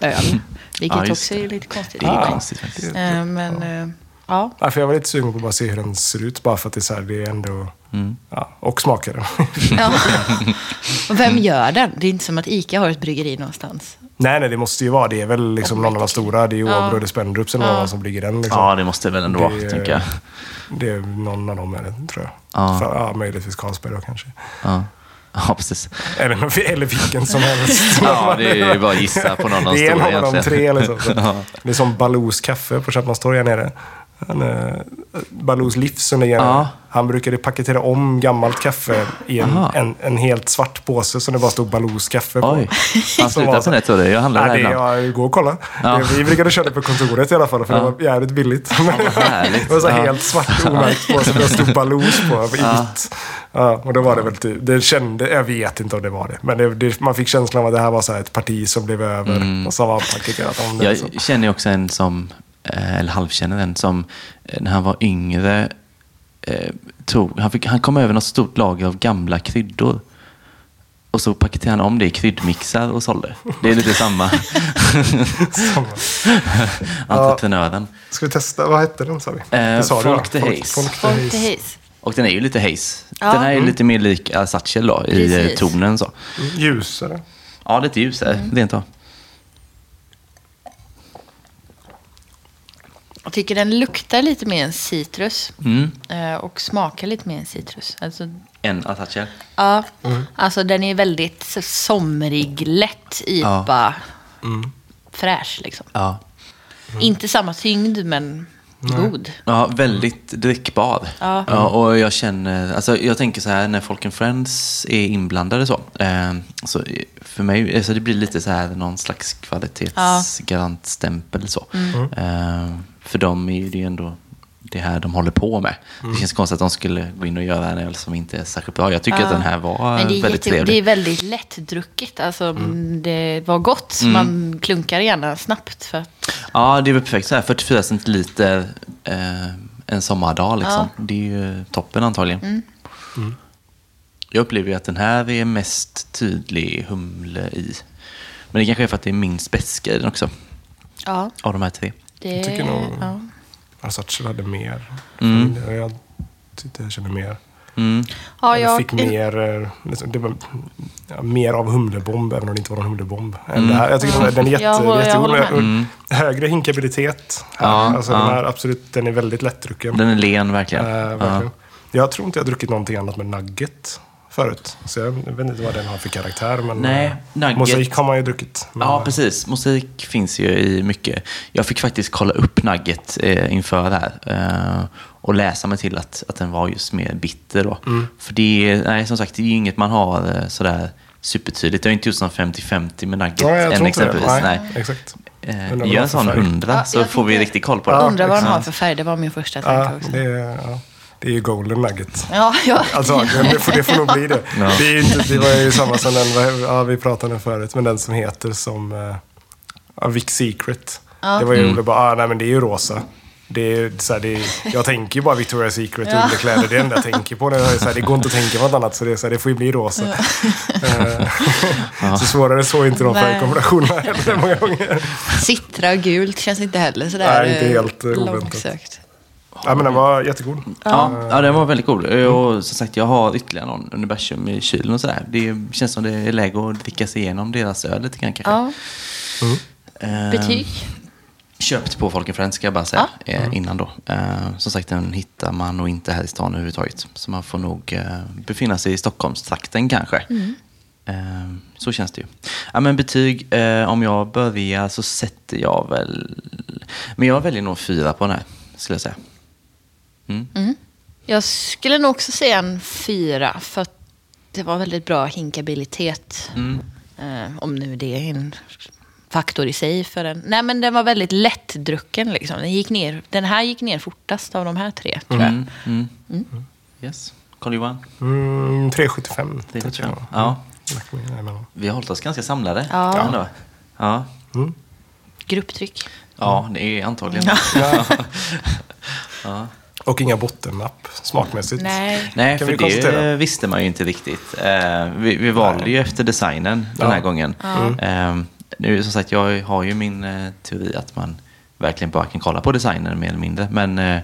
öl. Vilket Ja, också är lite konstigt. Det är Ah. konstigt faktiskt. Eh, men eh, ja. Ja, för jag var lite sugen på att bara se hur den ser ut. Bara för att det är, så här, det är ändå... Mm. Ja, och smakar den. [LAUGHS] ja. Och vem gör den? Det är inte som att ICA har ett bryggeri någonstans. nej, nej, det måste ju vara. Det är väl liksom någon av de stora. Det är ju Ja. Åbro, det är Spendrups eller någon Ja. som bygger den. Liksom. Ja, det måste det väl ändå vara, tänker jag. Det är någon av dem, är det, tror jag. Ja. För, ja, möjligtvis Carlsberg då kanske. Ja, ja precis. Eller, eller vilken som helst. [LAUGHS] Ja, det är bara att gissa på någon av de Det är stora någon av de tre. Liksom. [LAUGHS] Ja. Det är som Balous kaffe på Köpmanstorg här nere. Han, eh, Balous livs som ligger Ja. Han brukade paketera om gammalt kaffe i en, en, en helt svart påse som det bara stod Balous kaffe på. Oj, han så- på nätet. Jag handlar Ja, där det, ibland. ja, gå och kolla. Ja. Vi brukade köra det på kontoret i alla fall, för Ja. det var jävligt billigt. [LAUGHS] det var så helt svart omärkt på, så det stod Balous på Ja. Ja, och då var det väl typ, det kände, jag vet inte om det var det, men det, det, man fick känslan av att det här var så ett parti som blev över och som var paketerat om det. så. Mm. Jag känner också en som, eh, eller halvkänner en som, eh, när han var yngre, eh, tog, han, fick, han kom över något stort lager av gamla kryddor. Och så paketerade han om det i kryddmixar och sålde. Det är lite samma. [LAUGHS] Entreprenören. Ska vi testa? Vad hette den sa vi? Eh, Det sa du, Folk the Haze. Folk the. Och den är ju lite haze. Ja. Den här är lite mer lik Satchel då, i eh, Precis. tonen så. Mm, Ljusare. Ja, lite ljusare, Mm. rent av. Jag tycker den luktar lite mer än citrus. Mm. eh, Och smakar lite mer än citrus. Alltså, En Satchel. ja, alltså den är väldigt somrig, lätt IPA. Fräsch liksom. Ja. Inte samma tyngd, men god. Ja, väldigt drickbar. Ja. och jag känner, alltså jag tänker så här när Folk and Friends är inblandade så. Eh, så för mig, alltså det blir lite så här någon slags kvalitetsgarantstämpel så. Eh, för dem är ju det ändå det här de håller på med. Det känns konstigt att de skulle gå in och göra en öl som inte är särskilt bra. Jag tycker Ja. att den här var Men det är, väldigt jätte, trevlig. det är väldigt lättdrucket. Alltså, Det var gott. Man klunkar gärna snabbt. För att, Ja, det är väl perfekt. Så här, 44 centiliter eh, en sommardag liksom. Ja. Det är ju toppen antagligen. Jag upplever ju att den här är mest tydlig humle i. Men det kanske är för att det är minst beska i den också. Ja, Av de här tre. Det... Jag tycker nog- ja. Versace hade mer. Mm. Jag tyckte jag kände mer. Mm. Ja, jag... fick mer, eh, liksom, det var, ja, mer av humlebomb, även om det inte var någon humlebomb. Mm. det här. Jag tycker den- den är jätte, Jag jättegod. Mm. Högre hinkabilitet. Ja, alltså, ja. Den, här, absolut, den är väldigt lättdrucken. Den är len verkligen. Eh, verkligen. Jag tror inte jag har druckit någonting annat med nugget förut. Så jag vet inte vad den har för karaktär. Men Nej, eh, nugget- Mosaik har man ju druckit. Men, Ja, precis. Musik finns ju i mycket. Jag fick faktiskt kolla upp Nugget eh, inför det här. Eh, och läsa mig till att, att den var just mer bitter då. Mm. För det är, nej, som sagt, det är ju inget man har eh, sådär supertydligt. Jag har inte gjort sån 50-50 med Nugget Ja, jag än tror inte det. exempelvis. Nej, Nej. exakt. Eh, gör en sån färg. 100 Ja, så får vi riktigt koll på det. Undrar vad den har för färg. Det var min första Ja, tanke också. det, ja, det är ju golden nugget. Ja, ja. Antagligen, det får, det får nog bli det. [LAUGHS] Ja. Det, är inte, det var ju samma som den, ja, vi pratade om förut, men den som heter som uh, ja, Vic Secret. Ja. Det var ju Mm. roligt, bara, ah, nej men det är ju rosa. Det är, så här, det är, jag tänker ju bara Victoria's Secret Ja. underkläder, det är det enda jag tänker på. Det, är så här, det går inte att tänka på något annat, så det, är så här, det får ju bli rosa. Eh, [LAUGHS] så svårare så är inte de färgkombinationerna heller många gånger. Cittra och gult känns inte heller sådär Nej, inte eh, helt, eh, oväntat. långsökt. Ja, men den var jättegod. Ja, ja, den var väldigt god. Och som sagt, jag har ytterligare någon universum i kylen och sådär. Det känns som det är läge att dricka sig igenom deras öl lite grann kanske. Ja. Eh, Betyg? Köpt på Folk Friends ska jag bara säga eh, innan då. Eh, som sagt, den hittar man nog inte här i stan överhuvudtaget. Så man får nog befinna sig i Stockholmstrakten kanske. Eh, så känns det ju. Ja, men betyg, eh, om jag börjar så sätter jag väl... Men jag väljer nog fyra på den här, skulle jag säga. Mm. Jag skulle nog också säga en fyra. För att det var väldigt bra hinkabilitet. Mm. Eh, om nu det är en faktor i sig för en. Nej men den var väldigt lättdrucken liksom. Den, gick ner, den här gick ner fortast av de här tre tror jag. Mm. Mm. Yes. Carl-Johan? Mm, 375. Det är tycker jag. Ja. Mm. Vi har hållit oss ganska samlade. Ja. ändå. Ja. Mm. Grupptryck. ja, det är antagligen. Ja. [LAUGHS] Och inga bottennapp smakmässigt. Nej. Nej, Kan för vi konstatera. det visste man ju inte riktigt. Eh, vi, vi valde ju efter designen den här Ja. gången. Eh, nu, som sagt, jag har ju min eh, teori att man verkligen bara kan kolla på designen mer eller mindre. Men eh,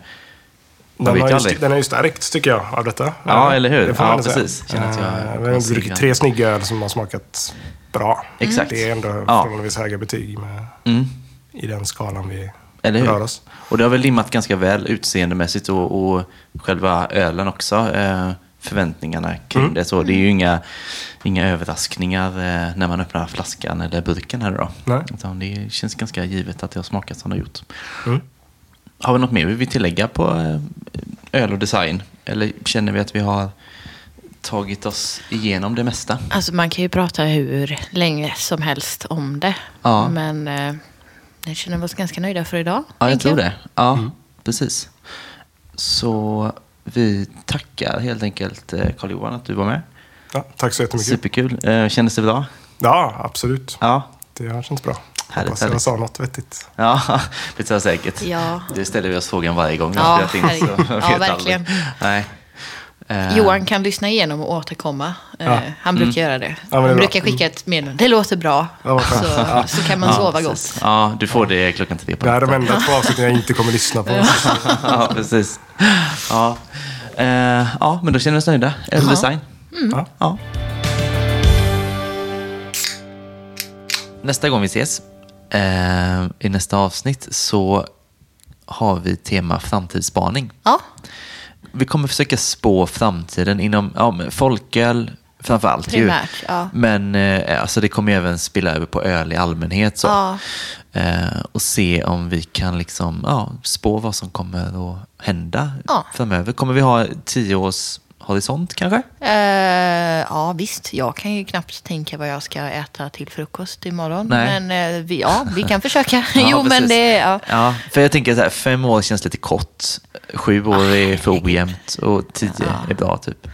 Den vet har, ju den har ju stärkt tycker jag av detta. Ja, eller hur? Det får Ja, man ändå säga. precis. Känner att jag har druckit tre snygga öl som har smakat bra. Exakt. Det är ändå Ja. förhållandevis höga betyg med, Mm. i den skalan vi Eller hur? oss. Och det har väl limmat ganska väl utseendemässigt och, och själva ölen också. Eh, förväntningarna kring Mm. det. Så det är ju inga, inga överraskningar eh, när man öppnar flaskan eller burken här då. Nej. Utan det känns ganska givet att det har smakat som det har gjort. Mm. Har vi något mer vi vill tillägga på eh, öl och design? Eller känner vi att vi har tagit oss igenom det mesta? Alltså man kan ju prata hur länge som helst om det. Ja. Men eh, jag känner oss ganska nöjda för idag. Ja, jag tror det. Ja, precis. Så vi tackar helt enkelt eh, Carl-Johan att du var med. Ja, tack så jättemycket. Superkul. Eh, Kändes det bra? Ja, absolut. Ja. Det har känts bra. Härligt, Hoppas jag härligt. sa något vettigt. Ja, [LAUGHS] det tror jag säkert. Ja. Det ställer vi oss frågan varje gång Ja, jag Ja, verkligen. aldrig. Nej. Eh, Johan kan lyssna igenom och återkomma. Eh, Ja. Han brukar göra det. men det han bra. brukar skicka ett meddelande. Det låter bra. Ja, så, så kan man ja, sova precis. gott. Ja, du får det klockan tre på Det här är de enda två avsnitten jag inte kommer lyssna på. [LAUGHS] ja, precis. Ja. Eh, ja, men då känner vi oss nöjda. Öldesign. Ja. Ja. Nästa gång vi ses, eh, i nästa avsnitt, så har vi tema framtidsspaning. Ja, Vi kommer försöka spå framtiden inom ja, folköl framför allt. ju. Primärt, ja. Men eh, alltså det kommer ju även spilla över på öl i allmänhet. Så. Ja. Eh, och se om vi kan liksom, ja, spå vad som kommer att hända framöver. Kommer vi ha tio års horisont kanske? Eh, ja, visst. Jag kan ju knappt tänka vad jag ska äta till frukost imorgon. Nej. Men eh, vi, ja, vi kan [LAUGHS] försöka. Ja, jo, men precis. det... Ja. Ja, för jag tänker så här, fem år känns lite kort. Sju år är för ojämnt och tio är bra typ.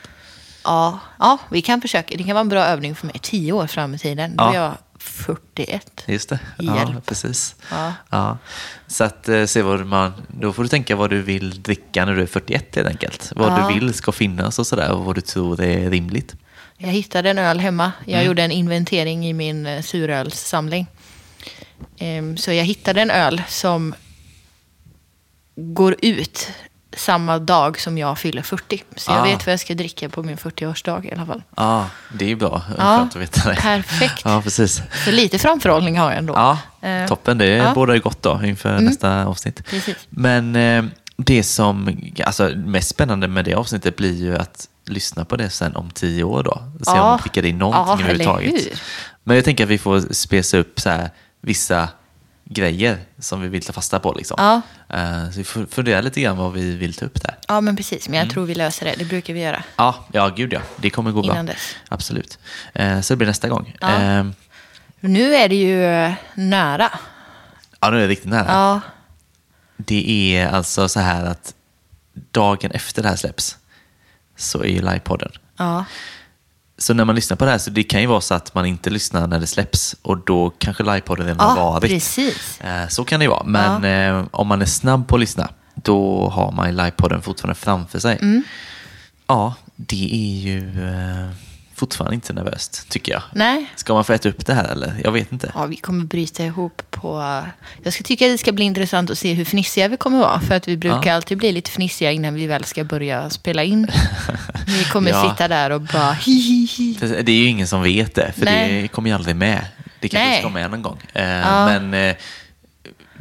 Ja, ja, vi kan försöka. Det kan vara en bra övning för mig. Tio år fram i tiden. Då Ja. är jag 41. Just det. Ja, Hjälp. precis. Ja. Ja. Så att eh, se vad man, då får du tänka vad du vill dricka när du är 41 helt enkelt. Vad Ja. du vill ska finnas och sådär och vad du tror är rimligt. Jag hittade en öl hemma. Jag Mm. gjorde en inventering i min eh, surölssamling. Ehm, så jag hittade en öl som går ut samma dag som jag fyller 40. Så jag Ah. vet vad jag ska dricka på min 40-årsdag i alla fall. Ja, det är ju bra. Skönt att veta det. perfekt. Ja, precis. Så lite framförhållning har jag ändå. Ja, Eh, toppen. Det ja. Mm. bådar ju gott då inför nästa avsnitt. Precis. Men eh, det som alltså, mest spännande med det avsnittet blir ju att lyssna på det sen om tio år då. Se Ja. om man klickar in någonting Ja, överhuvudtaget. Men jag tänker att vi får spesa upp så här, vissa grejer som vi vill ta fasta på. Liksom. Ja. Eh, så vi får fundera lite grann vad vi vill ta upp där. Ja, men precis. Men jag Mm. tror vi löser det. Det brukar vi göra. Ja, ja gud ja. Det kommer gå Innan bra. dess. Absolut. Eh, så det blir nästa gång. Ja. Eh, Nu är det ju nära. ja, nu är det riktigt nära. Ja, Det är alltså så här att dagen efter det här släpps så är ju livepodden. ja, Så när man lyssnar på det här så det kan ju vara så att man inte lyssnar när det släpps och då kanske livepodden redan har ja varit. precis. Eh, Så kan det ju vara. Men eh, om man är snabb på att lyssna då har man livepodden fortfarande framför sig. Mm. Ja, det är ju eh, fortfarande inte nervöst tycker jag. Nej. Ska man få äta upp det här eller? Jag vet inte. Ja, vi kommer bryta ihop på... Jag ska tycka att det ska bli intressant att se hur fnissiga vi kommer vara. För att vi brukar Ja. alltid bli lite fnissiga innan vi väl ska börja spela in. [LAUGHS] Vi kommer Ja. sitta där och bara hi, hi, hi. För Det är ju ingen som vet det, för Nej. det kommer ju aldrig med. Det kanske Nej. ska med någon gång. Eh, Ja. Men eh,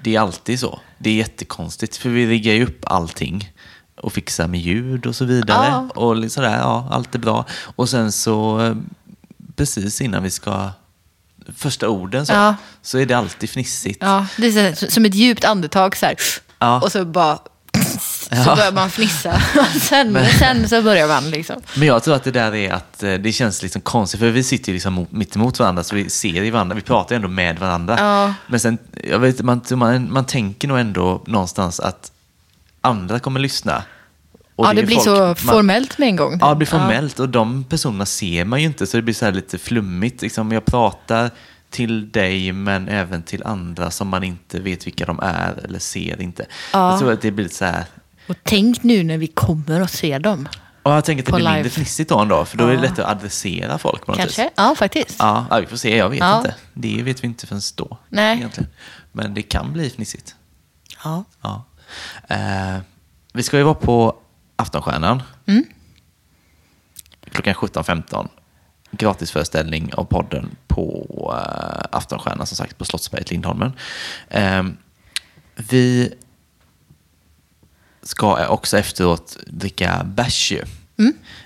det är alltid så. Det är jättekonstigt, för vi riggar ju upp allting och fixar med ljud och så vidare. Ja. Och sådär, ja, allt är bra. Och sen så, eh, precis innan vi ska, första orden så, Ja. så är det alltid fnissigt. Ja, det är så, som ett djupt andetag så här. Ja. Och så bara... Så Ja. börjar man fnissa. [LAUGHS] sen, Men- sen så börjar man liksom. Men jag tror att det där är att eh, det känns liksom konstigt, för vi sitter ju liksom mitt emot varandra, så vi ser ju varandra, vi pratar ju ändå med varandra. Ja. Men sen, jag vet, man, man, man tänker nog ändå någonstans att andra kommer lyssna. Och ja, det är blir folk- så man- formellt med en gång. Ja, det blir formellt och de personerna ser man ju inte, så det blir så här lite flummigt. Liksom, jag pratar till dig, men även till andra som man inte vet vilka de är eller ser inte. Ja. Jag tror att det blir så här, Och tänk nu när vi kommer och ser dem. och jag tänker att det blir mindre live. fnissigt då ändå, för då är det Ja. lättare att adressera folk på något vis. Kanske? Ja, faktiskt. Ja, ja, vi får se. Jag vet Ja. inte. Det vet vi inte förrän då. Nej. Egentligen. Men det kan bli fnissigt. Ja. Ja. Eh, vi ska ju vara på Aftonstjärnan. Mm. Klockan 17.15. Gratisföreställning av podden på uh, Aftonstjärnan, som sagt, på Slottsberget, Lindholmen. Eh, vi ska också efteråt dricka bärs ju.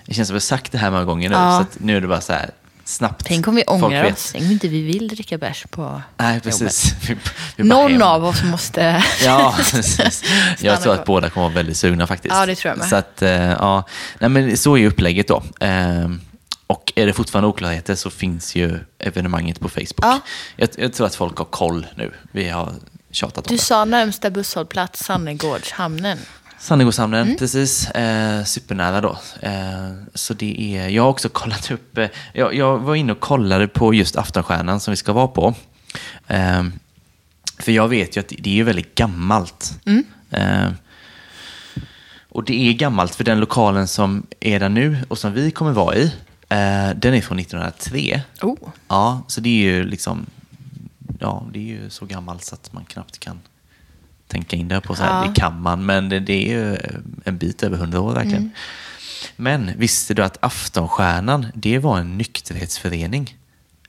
Det känns som att vi har sagt det här många gånger nu, Mm. Ja. så nu är det bara så här snabbt. Tänk om vi ångrar oss. Tänk om inte vi vill dricka bärs på Nej, precis. [LAUGHS] Vi, vi Någon hem. av oss måste... [LAUGHS] Ja, precis. Jag tror att båda kommer vara väldigt sugna faktiskt. Ja, det tror jag med. Så att, eh, ja. Nej, men så är upplägget då. Ehm, och är det fortfarande oklarheter så finns ju evenemanget på Facebook. Ja. Jag, jag tror att folk har koll nu. Vi har tjatat om Du det. sa närmsta busshållplats Sannegårdshamnen. Sannegårdshamnen, Mm. precis. Eh, supernära då. Eh, så det är, jag har också kollat upp, eh, jag, jag var inne och kollade på just Aftonstjärnan som vi ska vara på. Eh, för jag vet ju att det är väldigt gammalt. Mm. Eh, och det är gammalt för den lokalen som är där nu och som vi kommer vara i, eh, den är från 1903. Oh. Ja, så det är ju liksom, ja, det är ju så gammalt så att man knappt kan tänka in det på så här. Ja. Det kan man, men det, det är ju en bit över hundra år verkligen. Mm. Men visste du att Aftonstjärnan, det var en nykterhetsförening?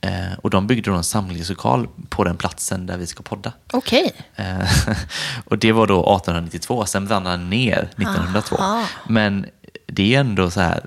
Eh, och de byggde då en samlingslokal på den platsen där vi ska podda. Okej. Eh, [LAUGHS] och det var då 1892, sen brann den ner 1902. Aha. Men det är ändå så här,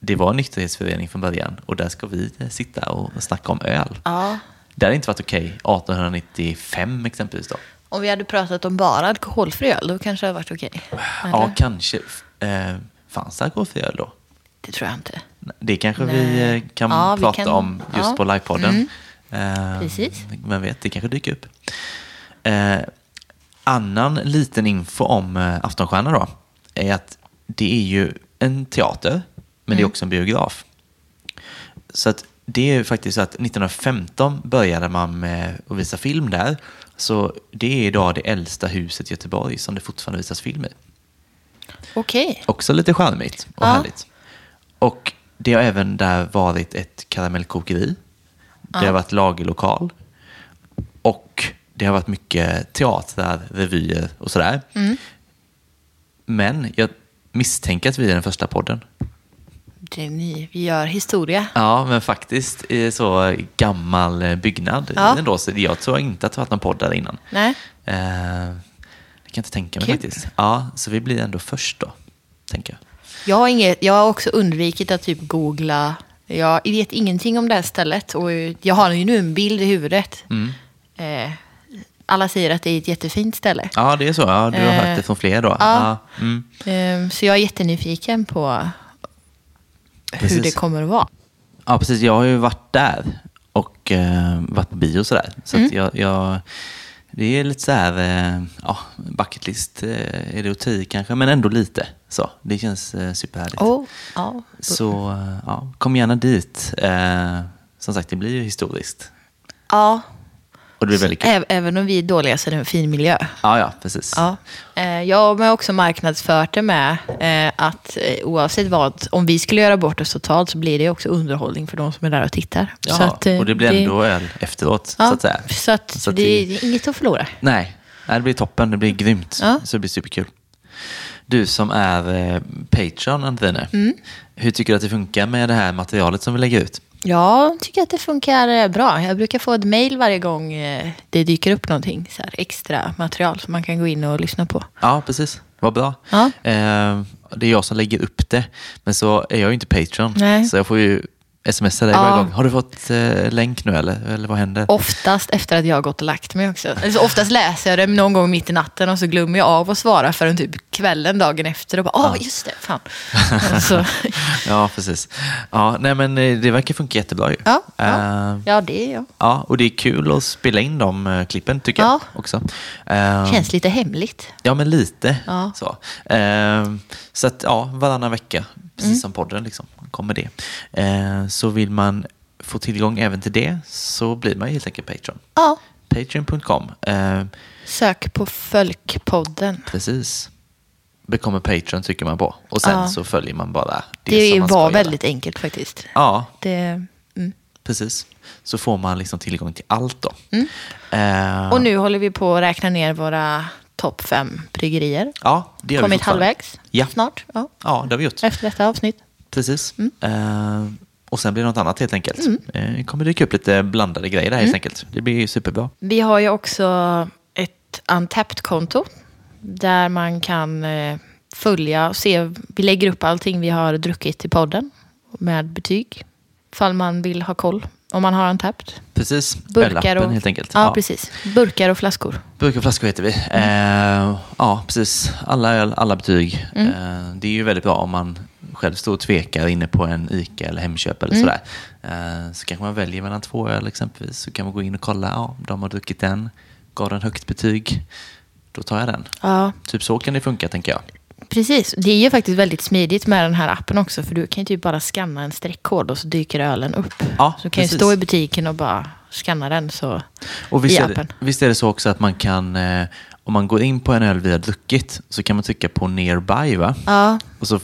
det var en nykterhetsförening från början och där ska vi sitta och snacka om öl. Ja. Det hade inte varit okej 1895 exempelvis då. Om vi hade pratat om bara alkoholfri öl, då kanske det hade varit okej. Ja, Eller? kanske. Eh, fanns det alkoholfri öl då? Det tror jag inte. Det kanske vi Nej. eh, kan Ja, vi prata kan- om just ja. på livepodden. Mm. Eh, Precis. Vem vet, det kanske dyker upp. Eh, annan liten info om eh, Aftonstjärna då, är att det är ju en teater, men det är också en biograf. Så att det är ju faktiskt så att 1915 började man med att visa film där. Så det är idag det äldsta huset i Göteborg som det fortfarande visas film i. Okej. Också lite charmigt och Ja. härligt. Och det har även där varit ett karamellkokeri. Det har varit lagerlokal. Och det har varit mycket teatrar, revyer och sådär. Mm. Men jag misstänker att vi är den första podden. Ni. Vi gör historia. Ja, men faktiskt i så gammal eh, byggnad Ja. ändå. Så jag tror inte att det har varit någon podd där innan. Nej. Eh, det kan jag inte tänka mig Kul. faktiskt. Ja, så vi blir ändå först då, tänker jag. Jag har, inget, jag har också undvikit att typ googla. Jag vet ingenting om det här stället. Och jag har ju nu en bild i huvudet. Mm. Eh, alla säger att det är ett jättefint ställe. Ja, det är så. Ja, du har hört det från fler då. Eh, ja. mm. Eh, så jag är jättenyfiken på hur Precis. det kommer att vara. ja, precis. Jag har ju varit där och eh, varit på bio och sådär. Så Mm. jag, jag, det är lite så här, eh, ja, bucket list eh, är det att ta i kanske, men ändå lite. Så, det känns eh, superhärligt. Oh, ja. Så eh, ja, kom gärna dit. Eh, som sagt, det blir ju historiskt. ja. Och det blir väldigt kul. Även om vi är dåliga så är det en fin miljö. Ja, ja, precis. Ja. Eh, Jag har också marknadsfört det med eh, att eh, oavsett vad, om vi skulle göra bort oss totalt så blir det också underhållning för de som är där och tittar. Ja, så att, och det blir ändå öl efteråt, ja, så att säga. Så, att Så att det, det- det är inget att förlora. Nej, nej, det blir toppen. Det blir grymt. Ja. Så det blir superkul. Du som är Patreon, Antine. Mm. Hur tycker du att det funkar med det här materialet som vi lägger ut? Jag tycker att det funkar eh, bra. Jag brukar få ett mail varje gång eh, det dyker upp någonting så här extra material som man kan gå in och lyssna på. Ja, precis. Vad bra. Ja. Eh, det är jag som lägger upp det. Men så är jag ju inte Patreon. Nej. Så jag får ju smsa dig Ja. varje gång. Har du fått eh, länk nu eller? Eller vad händer? Oftast efter att jag har gått och lagt mig också. Alltså, oftast läser jag det någon gång mitt i natten och så glömmer jag av att svara förrän typ kvällen dagen efter och bara, åh just det, fan. [LAUGHS] så, Ja, precis. Ja, nej, men eh, det verkar funka jättebra ju. ja, ja. Eh, ja, det är jag. ja, och det är kul att spela in de eh, klippen tycker Ja. jag också. Eh, Känns lite hemligt. Ja, men lite. Ja. Så, Ehm, så att ja, varannan vecka, precis Mm. som podden, liksom, kommer det. Så vill man få tillgång även till det så blir man helt enkelt Patreon. Ja, Patreon.com. Ehm, sök på Fölkpodden. precis. Bekommer Patreon trycker man på och sen Ja. så följer man bara det, Det, som man ska var göra. väldigt enkelt faktiskt. Ja, Det, mm. precis. Så får man liksom tillgång till allt då. Ehm, Och nu håller vi på att räkna ner våra topp fem bryggerier. ja, det vi Kommit fortfarande. halvvägs Ja. snart. Ja. Ja, det har vi gjort. Efter detta avsnitt. Precis. Mm. Eh, och sen blir det något annat helt enkelt. Eh, det kommer dyka upp lite blandade grejer där Mm. helt enkelt. Det blir superbra. Vi har ju också ett Untapped-konto. Där man kan eh, följa och se. Vi lägger upp allting vi har druckit i podden. Med betyg. Ifall man vill ha koll. Om man har Untapped. Precis. Burkar och, helt enkelt. Ja, precis. Burkar och flaskor. Burkar och flaskor heter vi. Mm. Eh, ja, precis. Alla öl, alla betyg. Eh, det är ju väldigt bra om man själv står och tvekar inne på en ICA eller Hemköp Mm. eller sådär. Eh, så kanske man väljer mellan två öl exempelvis. Så kan man gå in och kolla. Ja, de har druckit den. Gav den högt betyg. Då tar jag den. Ja, Typ så kan det funka tänker jag. precis. Det är ju faktiskt väldigt smidigt med den här appen också. För du kan ju typ bara scanna en streckkod och så dyker ölen upp. Ja, så du kan ju stå i butiken och bara scanna den. Så Och visst i är, det, appen. visst är det så också att man kan, eh, om man går in på en öl vi har druckit, så kan man trycka på nearby va? Ja, Och så,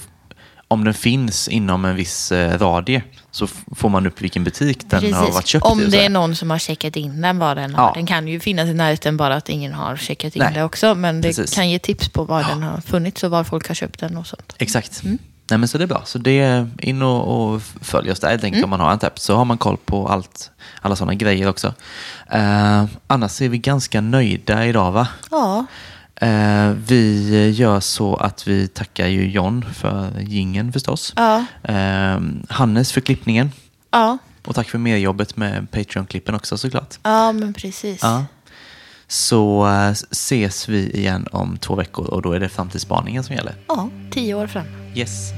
om den finns inom en viss eh, radie så får man upp vilken butik den har varit köpt. Om det är någon som har checkat in den, var den har. Ja. Den kan ju finnas i närheten bara att ingen har checkat in Nej, det också. Men det precis. kan ge tips på var den har funnits och var folk har köpt den och sånt. Exakt. Mm. Nej men så det är bra. Så det är in och, och följ oss där helt Mm. enkelt om man har en tapp. Så har man koll på allt, alla sådana grejer också. Eh, annars är vi ganska nöjda idag va? Ja, Eh, vi gör så att vi tackar ju John för gingen förstås. ja, Eh, Hannes för klippningen. ja, Och tack för merjobbet med Patreon-klippen också såklart. ja men precis. Ja. Så eh, ses vi igen om två veckor och då är det framtidsspaningen som gäller. Ja, tio år fram. Yes.